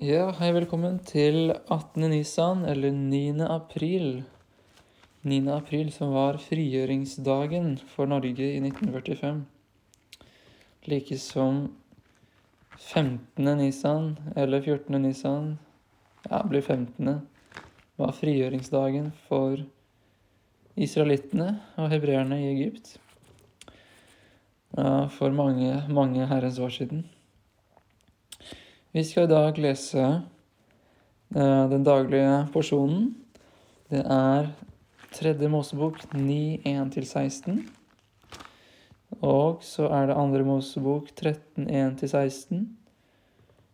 Ja, hei, velkommen til 18. Nisan, eller 9. april. 9. april, som var frigjøringsdagen for Norge i 1945. Like som 15. Nisan, eller 14. Nisan, ja, blir 15. var frigjøringsdagen for israelittene og hebreerne i Egypt. For mange, mange herrens år siden. Vi skal i dag lese uh, den daglige porsjonen. Det er tredje Mosebok 9, 1-16. Og så er det andre Mosebok 13, 1-16.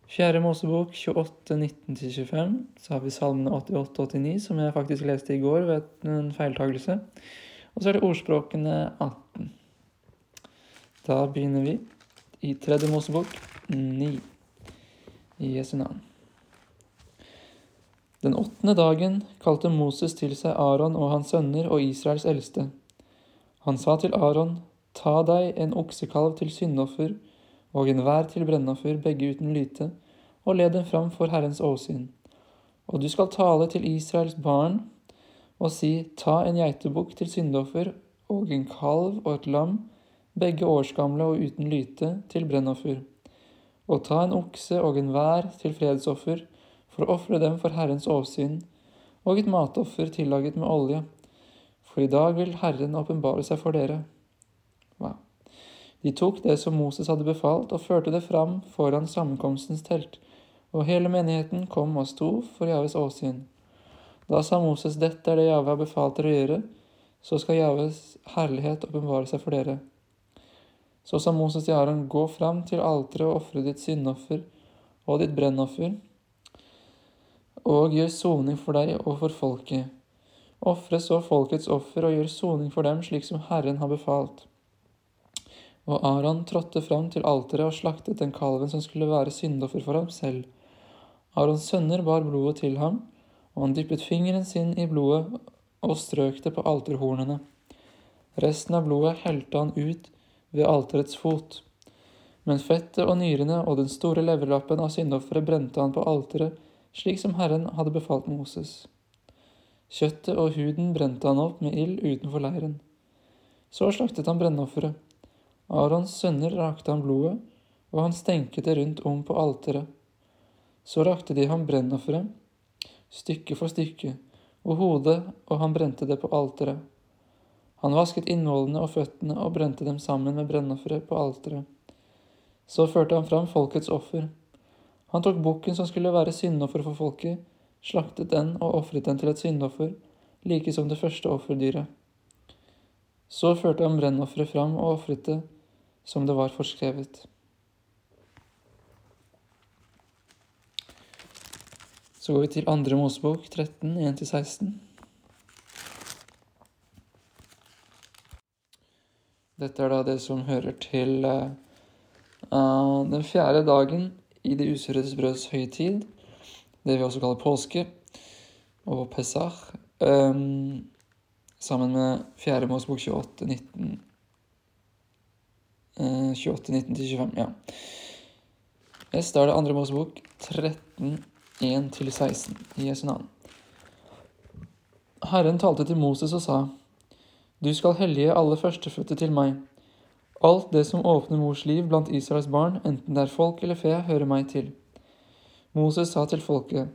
Fjerde Mosebok 28, 19-25. Så har vi salmene 88 89, som jeg faktisk leste i går ved en feiltagelse. Og så er det ordspråkene 18. Da begynner vi i tredje Mosebok 9 i Jesu navn. Den åttende dagen kalte Moses til seg Aron og hans sønner og Israels eldste. Han sa til Aron, ta deg en oksekalv til syndoffer og enhver til brennoffer, begge uten lyte, og led dem fram for Herrens åsyn. Og du skal tale til Israels barn og si, ta en geitebukk til syndoffer og en kalv og et lam, begge årsgamle og uten lyte, til brennoffer og ta en okse og en vær til fredsoffer, for å ofre dem for Herrens åsyn, og et matoffer tillaget med olje, for i dag vil Herren åpenbare seg for dere. Wow. De tok det som Moses hadde befalt, og førte det fram foran sammenkomstens telt, og hele menigheten kom og sto for Javes åsyn. Da sa Moses, dette er det Jave har befalt dere å gjøre, så skal Javes herlighet åpenbare seg for dere. Så sa Moses til Aron, gå fram til alteret og ofre ditt syndoffer og ditt brennoffer, og gjør soning for deg og for folket. Ofre så folkets offer og gjør soning for dem, slik som Herren har befalt. Og Aron trådte fram til alteret og slaktet den kalven som skulle være syndoffer for ham selv. Arons sønner bar blodet til ham, og han dyppet fingeren sin i blodet og strøk det på alterhornene. Resten av blodet helte han ut ved alterets fot. Men fettet og nyrene og den store leverlappen av syndofferet brente han på alteret, slik som Herren hadde befalt Moses. Kjøttet og huden brente han opp med ild utenfor leiren. Så slaktet han brennofferet. Arons sønner rakte han blodet, og han stenket det rundt om på alteret. Så rakte de ham brennofferet, stykke for stykke, og hodet, og han brente det på alteret. Han vasket innvollene og føttene og brente dem sammen med brennofferet på alteret. Så førte han fram folkets offer. Han tok bukken som skulle være syndoffer for folket, slaktet den og ofret den til et syndoffer, like som det første offerdyret. Så førte han brennofferet fram og ofret det som det var forskrevet. Så går vi til andre Mosebok 13, 1-16. Dette er da det som hører til uh, den fjerde dagen i det usurredes brøds høytid. Det vi også kaller påske og pesach. Um, sammen med fjerde Mosebok 28, 19 uh, 28, 19-25. Ja. Yes, da er det andre Mosebok 13, 1-16 i Jesu navn. Herren talte til Moses og sa:" Du skal hellige alle førstefødte til meg. Alt det som åpner mors liv blant Israels barn, enten det er folk eller fe, hører meg til. Moses sa til folket,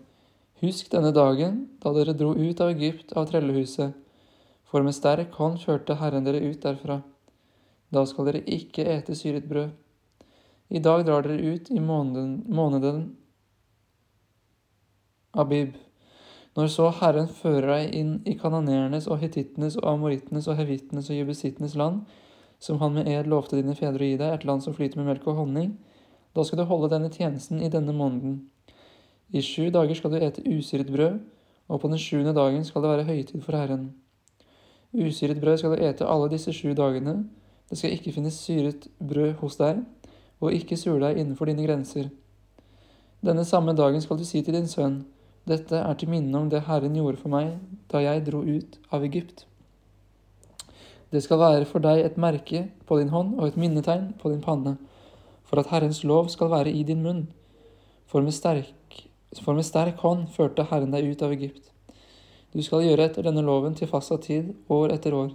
Husk denne dagen da dere dro ut av Egypt, av trellehuset, for med sterk hånd førte Herren dere ut derfra. Da skal dere ikke ete syret brød. I dag drar dere ut i måneden, måneden Abib. Når så Herren fører deg inn i kanoneernes og hetittenes og amorittenes og hevittenes og jebusittenes land, som han med ed lovte dine fedre å gi deg, et land som flyter med melk og honning, da skal du holde denne tjenesten i denne måneden. I sju dager skal du ete usyret brød, og på den sjuende dagen skal det være høytid for Herren. Usyret brød skal du ete alle disse sju dagene, det skal ikke finnes syret brød hos deg, og ikke surdeig innenfor dine grenser. Denne samme dagen skal du si til din sønn, dette er til minne om det Herren gjorde for meg da jeg dro ut av Egypt. Det skal være for deg et merke på din hånd og et minnetegn på din panne, for at Herrens lov skal være i din munn. For med sterk For med sterk hånd førte Herren deg ut av Egypt. Du skal gjøre etter denne loven til fastsatt tid, år etter år.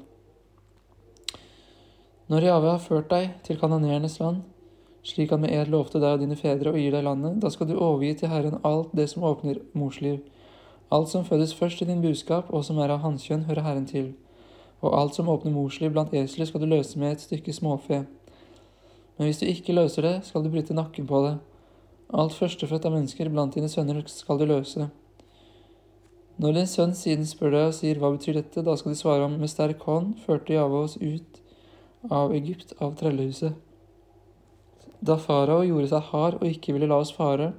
Når Jave har ført deg til kanoneernes land, slik han med ed lovte deg og dine fedre og gir deg landet, da skal du overgi til Herren alt det som åpner morsliv. Alt som fødes først i din buskap, og som er av hannkjønn, hører Herren til. Og alt som åpner morsliv blant esler, skal du løse med et stykke småfe. Men hvis du ikke løser det, skal du bryte nakken på det. Alt førstefødt av mennesker blant dine sønner skal du løse. Når din sønn siden spør deg og sier hva betyr dette, da skal du svare om med sterk hånd førte Jave oss ut av Egypt, av trellehuset. Da farao gjorde seg hard og ikke ville la oss fare,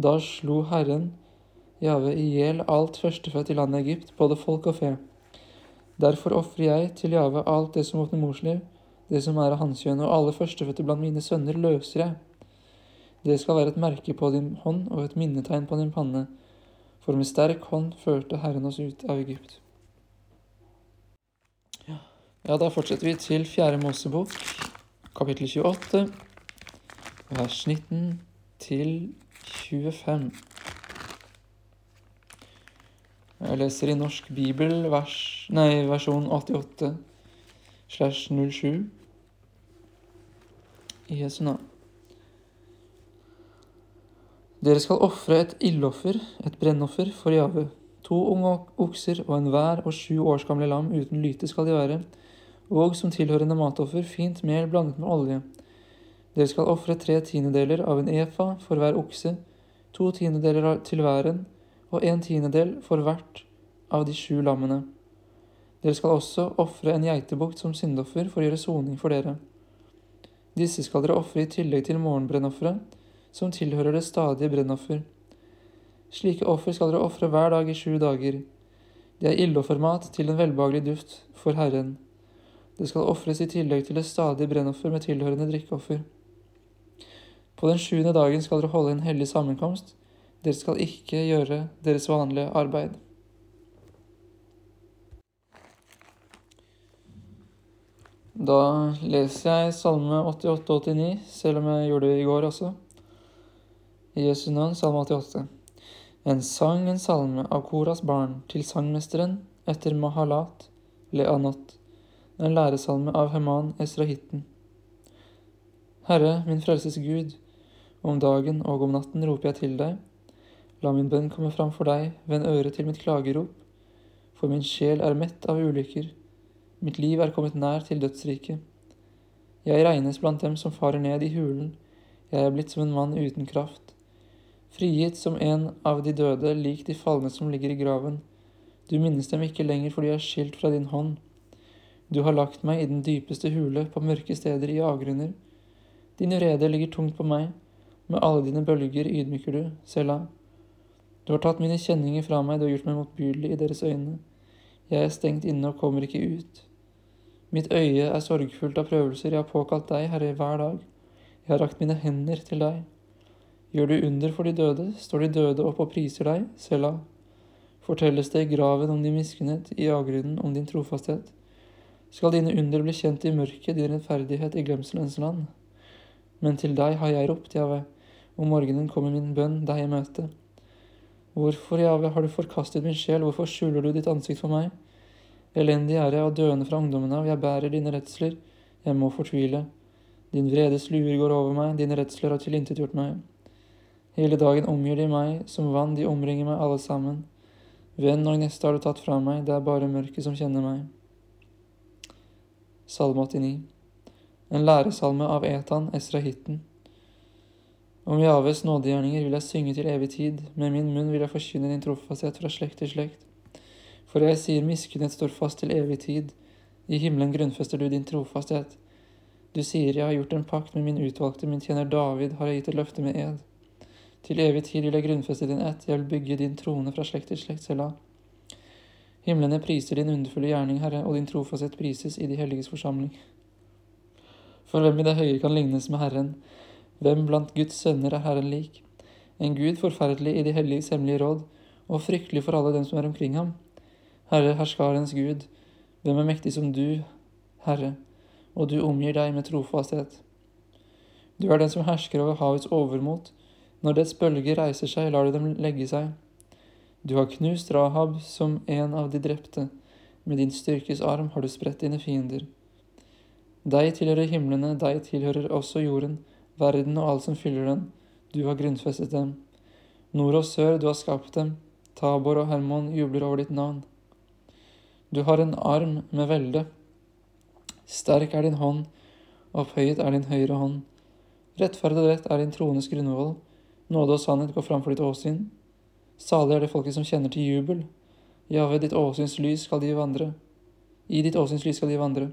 da slo Herren Jave i hjel alt førstefødt i landet Egypt, både folk og fe. Derfor ofrer jeg til Jave alt det som åpner morsliv, det som er av hanskjønn, og alle førstefødte blant mine sønner løser jeg. Det skal være et merke på din hånd og et minnetegn på din panne for med sterk hånd førte Herren oss ut av Egypt. Ja, da fortsetter vi til Fjerde Mosebok, kapittel 28, vers 19 til 25. Jeg leser i Norsk bibel vers, nei, versjon 88 slash 07 i Jesu navn. Dere skal ofre et ildoffer, et brennoffer, for Jave. To unge okser og enhver og sju års gamle lam uten lyte skal de være, og som tilhørende matoffer fint mel blandet med olje. Dere skal ofre tre tiendedeler av en efa for hver okse, to tiendedeler til væren og en tiendedel for hvert av de sju lammene. Dere skal også ofre en geitebukk som syndoffer for å gjøre soning for dere. Disse skal dere ofre i tillegg til morgenbrennofferet, som tilhører det stadige brennoffer. Slike offer skal dere ofre hver dag i sju dager. Det er ildoffermat til en velbehagelig duft for Herren. Det skal ofres i tillegg til det stadige brennoffer med tilhørende drikkeoffer. På den sjuende dagen skal dere holde en hellig sammenkomst. Dere skal ikke gjøre deres vanlige arbeid. Da leser jeg Salme 88-89, selv om jeg gjorde det i går også. I Jesu navn, salme 88. En sang, en salme av Koras barn til sangmesteren etter Mahalat Leanot, en læresalme av Heman Esrahitten. Herre, min frelses Gud, om dagen og om natten roper jeg til deg. La min bønn komme fram for deg, vend øret til mitt klagerop, for min sjel er mett av ulykker, mitt liv er kommet nær til dødsriket. Jeg regnes blant dem som farer ned i hulen, jeg er blitt som en mann uten kraft frigitt som en av de døde, lik de falne som ligger i graven. Du minnes dem ikke lenger, for de er skilt fra din hånd. Du har lagt meg i den dypeste hule, på mørke steder i avgrunner. Din rede ligger tungt på meg, med alle dine bølger ydmyker du, Selah. Du har tatt mine kjenninger fra meg, du har gjort meg motbydelig i deres øyne. Jeg er stengt inne og kommer ikke ut. Mitt øye er sorgfullt av prøvelser, jeg har påkalt deg, Herre, hver dag. Jeg har rakt mine hender til deg. Gjør du under for de døde, står de døde opp og priser deg, Selah. Fortelles det i graven om din miskunnhet, i avgrunnen om din trofasthet. Skal dine under bli kjent i mørket, din rettferdighet i glemselens land? Men til deg har jeg ropt, Jave, om morgenen kommer min bønn deg i møte. Hvorfor, Jave, har du forkastet min sjel, hvorfor skjuler du ditt ansikt for meg? Elendig er jeg og døende fra ungdommen av, jeg bærer dine redsler, jeg må fortvile. Din vredes luer går over meg, dine redsler har tilintetgjort meg. Hele dagen omgir de meg som vann, de omringer meg alle sammen. Venn og neste har du tatt fra meg, det er bare mørket som kjenner meg. Salme 89 En læresalme av Etan Esrahitten. Om Javes nådegjerninger vil jeg synge til evig tid, med min munn vil jeg forkynne din trofasthet fra slekt til slekt. For jeg sier miskunnhet står fast til evig tid, i himmelen grunnfester du din trofasthet. Du sier jeg har gjort en pakt med min utvalgte, min tjener David har jeg gitt et løfte med ed. Til evig tid vil jeg grunnfeste din ett, jeg vil bygge din trone fra slekt til slekt, Selah. Himlene priser din underfulle gjerning, Herre, og din trofasthet prises i de helliges forsamling. For hvem i det høye kan lignes med Herren? Hvem blant Guds sønner er Herren lik? En Gud forferdelig i de helliges hemmelige råd, og fryktelig for alle dem som er omkring ham. Herre, herskarens Gud, hvem er mektig som du, Herre, og du omgir deg med trofasthet. Du er den som hersker over havets overmot, Når dets bølger reiser seg, lar du dem legge seg. Du har knust Rahab som en av de drepte. Med din styrkes arm har du spredt dine fiender. Deg tilhører himlene, deg tilhører også jorden, verden og alt som fyller den. Du har grunnfestet dem. Nord og sør, du har skapt dem. Tabor og Hermon jubler over ditt navn. Du har en arm med velde. Sterk er din hånd, opphøyet er din høyre hånd. Rettferd og rett er din trones grunnvoll. Nåde og sannhet går framfor ditt åsyn. Salig er det folket som kjenner til jubel. Ja, ved ditt åsyns lys skal de vandre. I ditt åsyns lys skal de vandre.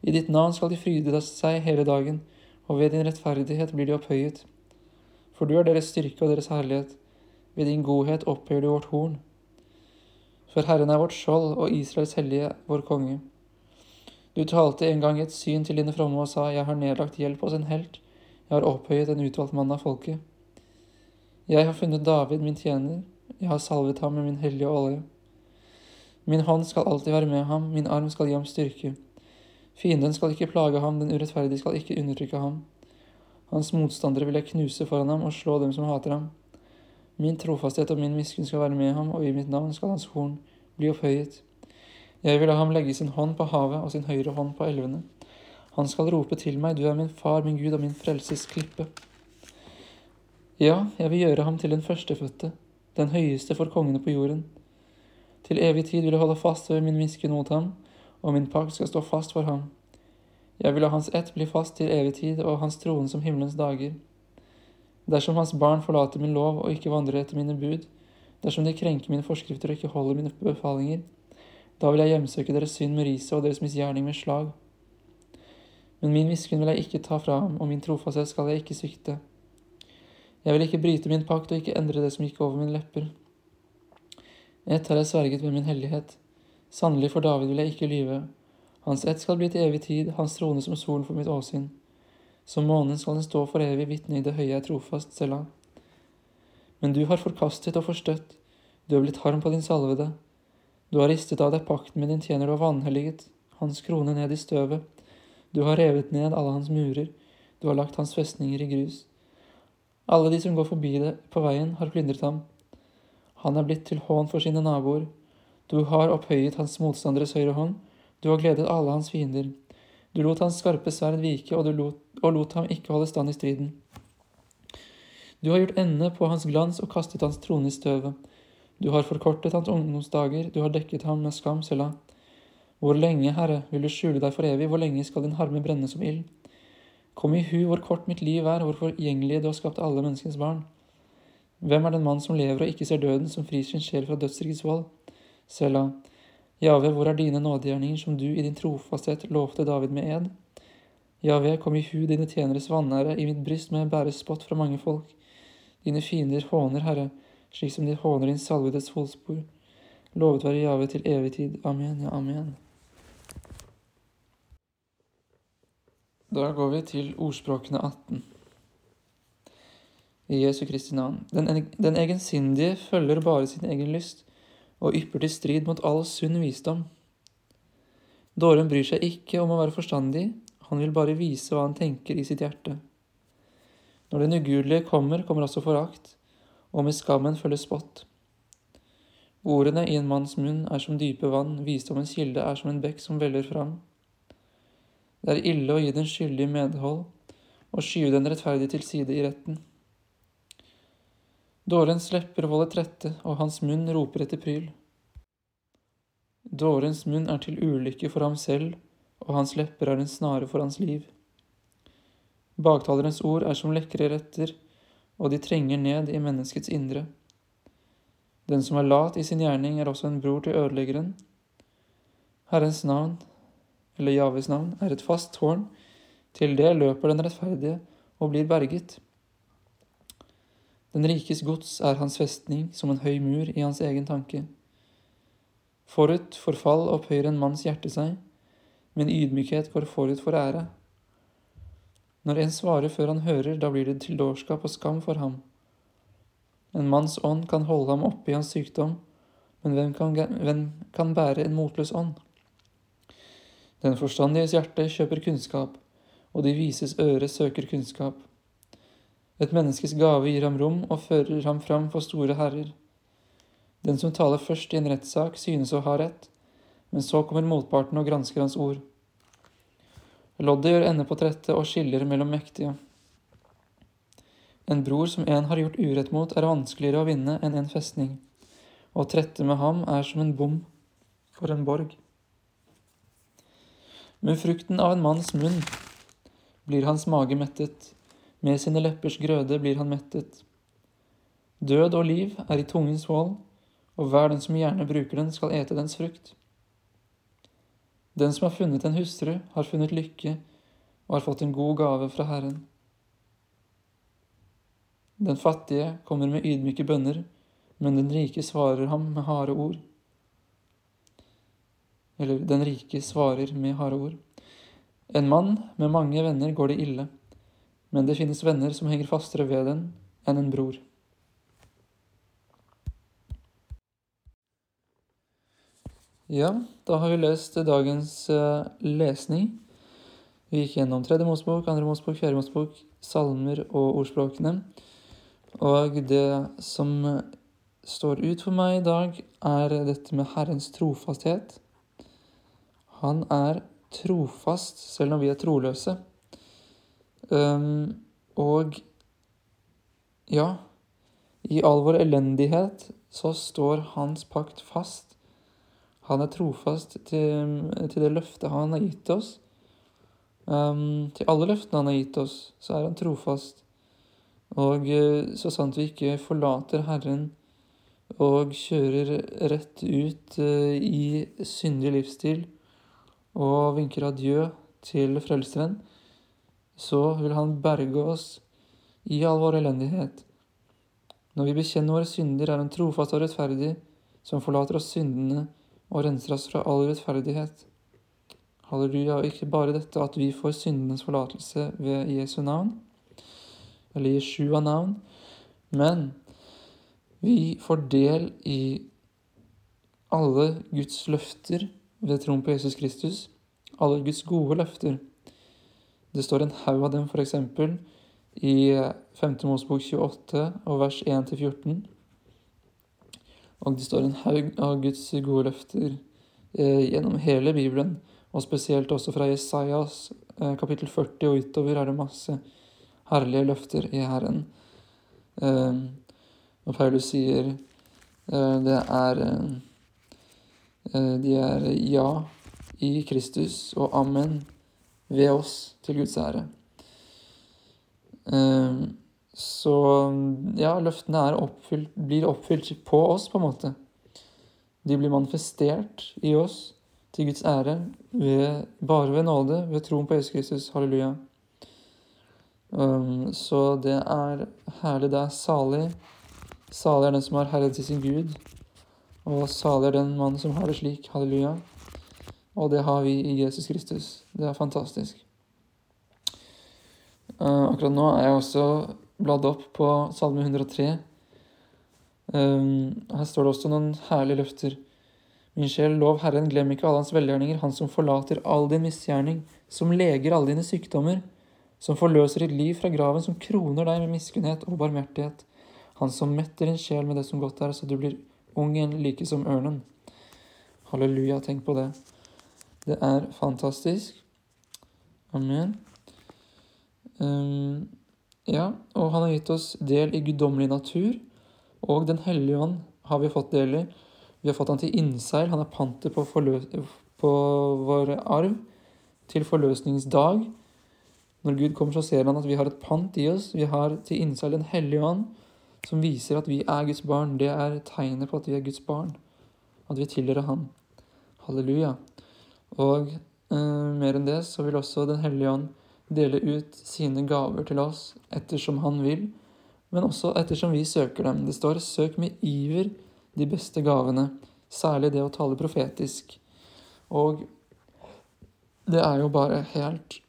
I ditt navn skal de fryde seg hele dagen, og ved din rettferdighet blir de opphøyet. For du er deres styrke og deres herlighet. Ved din godhet opphøyer du vårt horn. For Herren er vårt skjold og Israels hellige vår konge. Du talte en gang i et syn til dine fromme og sa, Jeg har nedlagt hjelp hos en helt, jeg har opphøyet en utvalgt mann av folket. Jeg har funnet David, min tjener, jeg har salvet ham med min hellige olje. Min hånd skal alltid være med ham, min arm skal gi ham styrke. Fienden skal ikke plage ham, den urettferdige skal ikke undertrykke ham. Hans motstandere vil jeg knuse foran ham og slå dem som hater ham. Min trofasthet og min miskunn skal være med ham, og i mitt navn skal hans horn bli opphøyet. Jeg vil la ham legge sin hånd på havet og sin høyre hånd på elvene. Han skal rope til meg, du er min far, min Gud og min frelses klippe. Ja, jeg vil gjøre ham til den førstefødte, den høyeste for kongene på jorden. Til evig tid vil jeg holde fast ved min miskunn mot ham, og min pakt skal stå fast for ham. Jeg vil la hans ett bli fast til evig tid, og hans trone som himmelens dager. Dersom hans barn forlater min lov og ikke vandrer etter mine bud, dersom de krenker mine forskrifter og ikke holder mine befalinger, da vil jeg hjemsøke deres synd med riset og deres misgjerning med slag. Men min miskunn vil jeg ikke ta fra ham, og min trofasthet skal jeg ikke svikte. Jeg vil ikke bryte min pakt og ikke endre det som gikk over mine lepper. Ett har jeg sverget ved min hellighet. Sannelig for David vil jeg ikke lyve. Hans ett skal bli til evig tid, hans trone som solen for mitt åsyn. Som månen skal den stå for evig, vitne i det høye er trofast, Selah. Men du har forkastet og forstøtt, du har blitt harm på din salvede. Du har ristet av deg pakten med din tjener og vanhelliget hans krone ned i støvet. Du har revet ned alle hans murer, du har lagt hans festninger i grus. Alle de som går forbi det på veien, har plyndret ham. Han er blitt til hån for sine naboer. Du har opphøyet hans motstanderes høyre hånd, du har gledet alle hans fiender. Du lot hans skarpe sverd vike, og, lot, og lot ham ikke holde stand i striden. Du har gjort ende på hans glans og kastet hans trone i støvet. Du har forkortet hans ungdomsdager, du har dekket ham med skam, Selah. Hvor lenge, Herre, vil du skjule deg for evig, hvor lenge skal din harme brenne som ild? Kom i hu hvor kort mitt liv er, hvor forgjengelige du har skapt alle menneskens barn. Hvem er den mann som lever og ikke ser døden, som frir sin sjel fra dødsrikets vold? Selah. Jave, hvor er dine nådegjerninger som du i din trofasthet lovte David med ed? Jave, kom i hu dine tjeneres vanære, i mitt bryst må jeg bære spott fra mange folk. Dine fiender håner, Herre, slik som de håner din salvedes fotspor. Lovet være Jave til evig tid. Amen, ja, amen. Da går vi til ordspråkene 18. I Jesu Kristi navn. Den, den egensindige følger bare sin egen lyst og ypper til strid mot all sunn visdom. Dåren bryr seg ikke om å være forstandig, han vil bare vise hva han tenker i sitt hjerte. Når den ugudelige kommer, kommer også forakt, og med skammen følger spott. Ordene i en manns munn er som dype vann, visdommens kilde er som en bekk som veller fram. Det er ille å gi den skyldige medhold og skyve den rettferdige til side i retten. Dårens lepper volder trette, og hans munn roper etter pryl. Dårens munn er til ulykke for ham selv, og hans lepper er en snare for hans liv. Baktalerens ord er som lekre retter, og de trenger ned i menneskets indre. Den som er lat i sin gjerning, er også en bror til ødeleggeren. Herrens navn eller Javes navn, er et fast tårn. Til det løper den rettferdige og blir berget. Den rikes gods er hans festning som en høy mur i hans egen tanke. Forut for fall opphøyer en manns hjerte seg, men ydmykhet går forut for ære. Når en svarer før han hører, da blir det til dårskap og skam for ham. En manns ånd kan holde ham oppe i hans sykdom, men hvem kan, hvem kan bære en motløs ånd? Den forstandiges hjerte kjøper kunnskap, og de vises øre søker kunnskap. Et menneskes gave gir ham rom og fører ham fram for store herrer. Den som taler først i en rettssak, synes å ha rett, men så kommer motparten og gransker hans ord. Loddet gjør ende på trette og skiller mellom mektige. En bror som en har gjort urett mot, er vanskeligere å vinne enn en festning. Å trette med ham er som en bom for en borg. Med frukten av en manns munn blir hans mage mettet, med sine leppers grøde blir han mettet. Død og liv er i tungens vold, og hver den som gjerne bruker den, skal ete dens frukt. Den som har funnet en hustru, har funnet lykke og har fått en god gave fra Herren. Den fattige kommer med ydmyke bønner, men den rike svarer ham med harde ord. Eller den rike svarer med harde ord. En mann med mange venner går det ille, men det finnes venner som henger fastere ved den enn en bror. Ja, da har vi lest dagens uh, lesning. Vi gikk gjennom tredje Mosebok, andre Mosebok, fjerde Mosebok, salmer og ordspråkene. Og det som står ut for meg i dag, er dette med Herrens trofasthet. Han er trofast selv når vi er troløse. Um, og ja, i all vår elendighet så står hans pakt fast. Han er trofast til, til det løftet han har gitt oss. Um, til alle løftene han har gitt oss, så er han trofast. Og eh, så sant vi ikke forlater Herren og kjører rett ut eh, i syndig livsstil og vinker adjø til Frelseren, så vil Han berge oss i all vår elendighet. Når vi bekjenner våre synder, er Han trofast og rettferdig, som forlater oss syndene og renser oss fra all rettferdighet. Halleluja. Og ikke bare dette at vi får syndenes forlatelse ved Jesu navn, eller Jeshua-navn, men vi får del i alle Guds løfter ved troen på Jesus Kristus, alle Guds gode løfter. Det står en haug av dem, f.eks. i 5. Mosebok 28 og vers 1-14. Og det står en haug av Guds gode løfter eh, gjennom hele Bibelen, og spesielt også fra Jesajas eh, kapittel 40 og utover er det masse herlige løfter i Herren. Eh, og Paulus sier eh, det er eh, eh, De er ja i Kristus og amen ved oss til Guds ære. Ehm, så ja, løftene oppfylt, blir oppfylt på oss, på en måte. De blir manifestert i oss til Guds ære ved, bare ved nåde, ved troen på Jesus Kristus. Halleluja. Um, så det er herlig. Det er salig. Salig er den som har herlighet til sin Gud. Og salig er den mannen som har det slik. Halleluja. Og det har vi i Jesus Kristus. Det er fantastisk. Uh, akkurat nå er jeg også bladd opp på Salme 103. Um, her står det også noen herlige løfter. Min sjel, lov Herren, glem ikke alle hans velgjerninger, han som forlater all din misgjerning, som leger alle dine sykdommer som forløser ditt liv fra graven, som kroner deg med miskunnhet og barmhjertighet. Han som metter din sjel med det som godt er, så du blir ung igjen like som ørnen. Halleluja, tenk på det. Det er fantastisk. Amen. Um, ja, og han har gitt oss del i guddommelig natur, og Den hellige ånd har vi fått del i. Vi har fått han til innseil. Han er panter på, på vår arv til forløsningsdag. Når Gud kommer, så ser han at vi har et pant i oss. Vi har til innseil Den hellige ånd, som viser at vi er Guds barn. Det er tegnet på at vi er Guds barn. At vi tilhører Han. Halleluja. Og eh, mer enn det så vil også Den hellige ånd dele ut sine gaver til oss ettersom Han vil, men også ettersom vi søker dem. Det står 'søk med iver de beste gavene', særlig det å tale profetisk. Og det er jo bare helt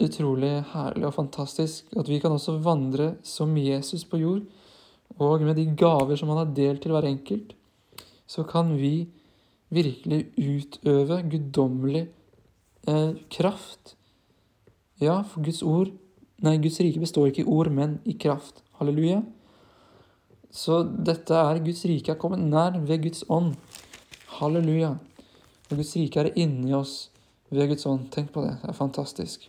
utrolig herlig og fantastisk at vi kan også vandre som Jesus på jord, og med de gaver som han har delt til hver enkelt, så kan vi virkelig utøve guddommelig eh, kraft. Ja, for Guds ord Nei, Guds rike består ikke i ord, men i kraft. Halleluja. Så dette er Guds rike er kommet nær ved Guds ånd. Halleluja. Og Guds rike er inni oss ved Guds ånd. Tenk på det. Det er fantastisk.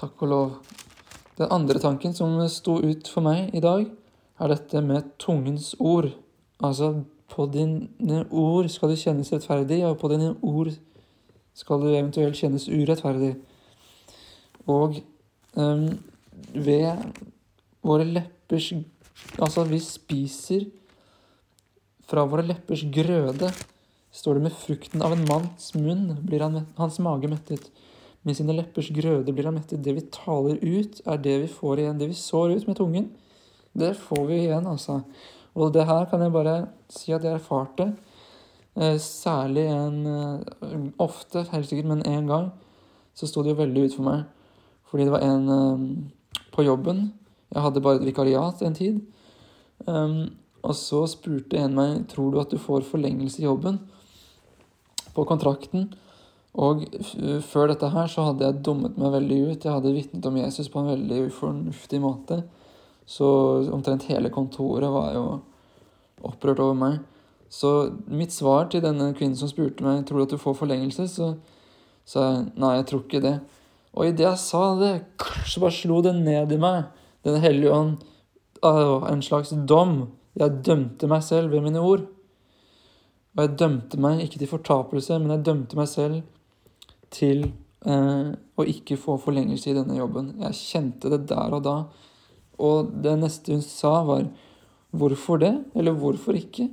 Takk og lov. Den andre tanken som sto ut for meg i dag, er dette med tungens ord. Altså, på dine ord skal du kjennes rettferdig, og på dine ord skal du eventuelt kjennes urettferdig. Og um, ved våre leppers Altså, vi spiser fra våre leppers grøde, står det med frukten av en manns munn blir han, hans mage mettet. Med sine leppers grøde blir han mettet. Det vi taler ut, er det vi får igjen. Det vi sår ut med tungen, det får vi igjen, altså. Og det her kan jeg bare si at jeg erfarte. Eh, særlig en eh, Ofte, helt sikkert, men én gang så sto det jo veldig ut for meg. Fordi det var en eh, på jobben Jeg hadde bare et vikariat en tid. Um, og så spurte en meg tror du at du får forlengelse i jobben på kontrakten. Og før dette her så hadde jeg dummet meg veldig ut. Jeg hadde vitnet om Jesus på en veldig ufornuftig måte. Så omtrent hele kontoret var jo opprørt over meg. Så mitt svar til denne kvinnen som spurte meg tror du at du får forlengelse, så sa jeg nei, jeg tror ikke det. Og idet jeg sa det, så bare slo det ned i meg. Den hellige ånd en slags dom. Jeg dømte meg selv ved mine ord. Og jeg dømte meg ikke til fortapelse, men jeg dømte meg selv til eh, å ikke få forlengelse i denne jobben. Jeg kjente det der og da. Og det neste hun sa, var 'hvorfor det?' eller 'hvorfor ikke?'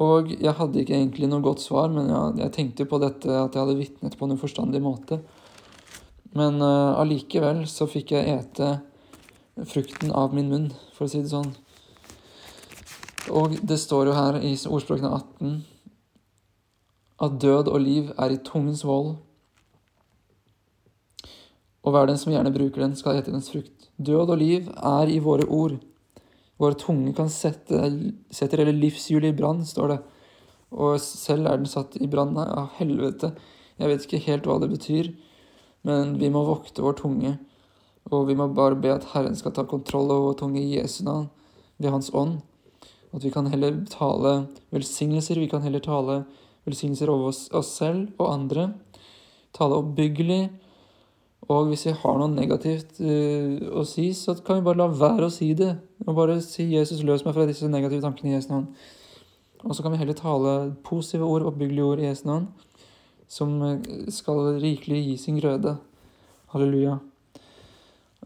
Og jeg hadde ikke egentlig noe godt svar, men jeg, jeg tenkte på dette at jeg hadde vitnet på en uforstandig måte. Men uh, allikevel så fikk jeg ete frukten av min munn, for å si det sånn. Og det står jo her i ordspråkene 18 at død og liv er i tungens vold. Og hver den som gjerne bruker den, skal ete dens frukt. Død og liv er i våre ord. Våre tunge kan sette, setter hele livshjulet i brann, står det. Og selv er den satt i brann av helvete. Jeg vet ikke helt hva det betyr, men vi må vokte vår tunge. Og vi må bare be at Herren skal ta kontroll over vår tunge i Jesu navn, ved Hans ånd. At vi kan heller tale velsignelser, vi kan heller tale velsignelser over oss, oss selv og andre. Tale oppbyggelig. Og hvis vi har noe negativt uh, å si, så kan vi bare la være å si det. Og bare si 'Jesus, løs meg fra disse negative tankene i Jesu navn'. Og så kan vi heller tale positive ord, oppbyggelige ord i Jesu navn, som eh, skal rikelig gi sin grøde. Halleluja.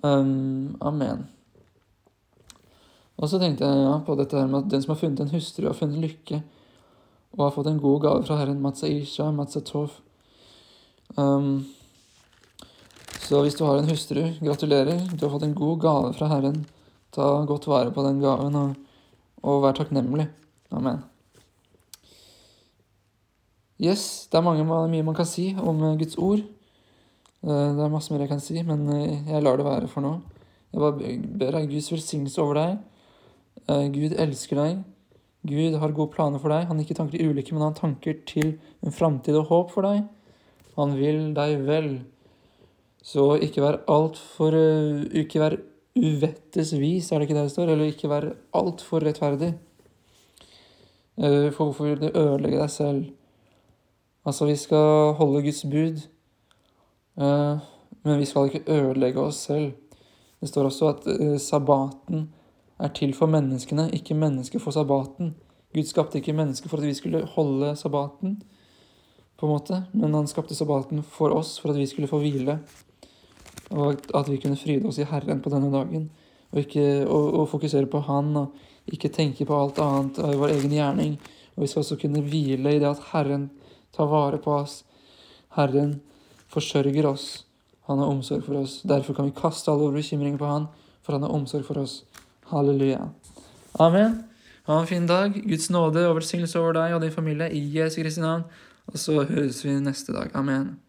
Um, amen. Og så tenkte jeg ja, på dette her med at den som har funnet en hustru, har funnet lykke, og har fått en god gave fra Herren, Matsa Isha, Matsa Tov. Um, så hvis du har en hustru, gratulerer. Du har fått en god gave fra Herren. Ta godt vare på den gaven, og, og vær takknemlig. Amen. Yes, det er mange, mye man kan si om Guds ord. Eh, det er masse mer jeg kan si, men eh, jeg lar det være for nå. Jeg bare ber deg Guds velsignelse over deg. Eh, Gud elsker deg. Gud har gode planer for deg. Han har ikke tanker til ulykke, men han har tanker til en framtid og håp for deg. Han vil deg vel. Så ikke vær altfor Ikke vær uvettes vis, er det ikke det det står? Eller ikke vær altfor rettferdig. For hvorfor vil du ødelegge deg selv? Altså, vi skal holde Guds bud. Eh, men vi skal ikke ødelegge oss selv. Det står også at eh, sabbaten er til for menneskene, ikke mennesker for sabbaten. Gud skapte ikke mennesker for at vi skulle holde sabbaten, på en måte, men han skapte sabbaten for oss, for at vi skulle få hvile. Og at vi kunne fryde oss i Herren på denne dagen. Og, ikke, og, og fokusere på Han, og ikke tenke på alt annet av vår egen gjerning. Og vi skal også kunne hvile i det at Herren tar vare på oss. Herren forsørger oss. Han har omsorg for oss. Derfor kan vi kaste alle våre bekymringer på Han, for Han har omsorg for oss. Halleluja. Amen. Ha en fin dag. Guds nåde og velsignelse over deg og din familie i Jesu Kristi navn. Og så høres vi neste dag. Amen.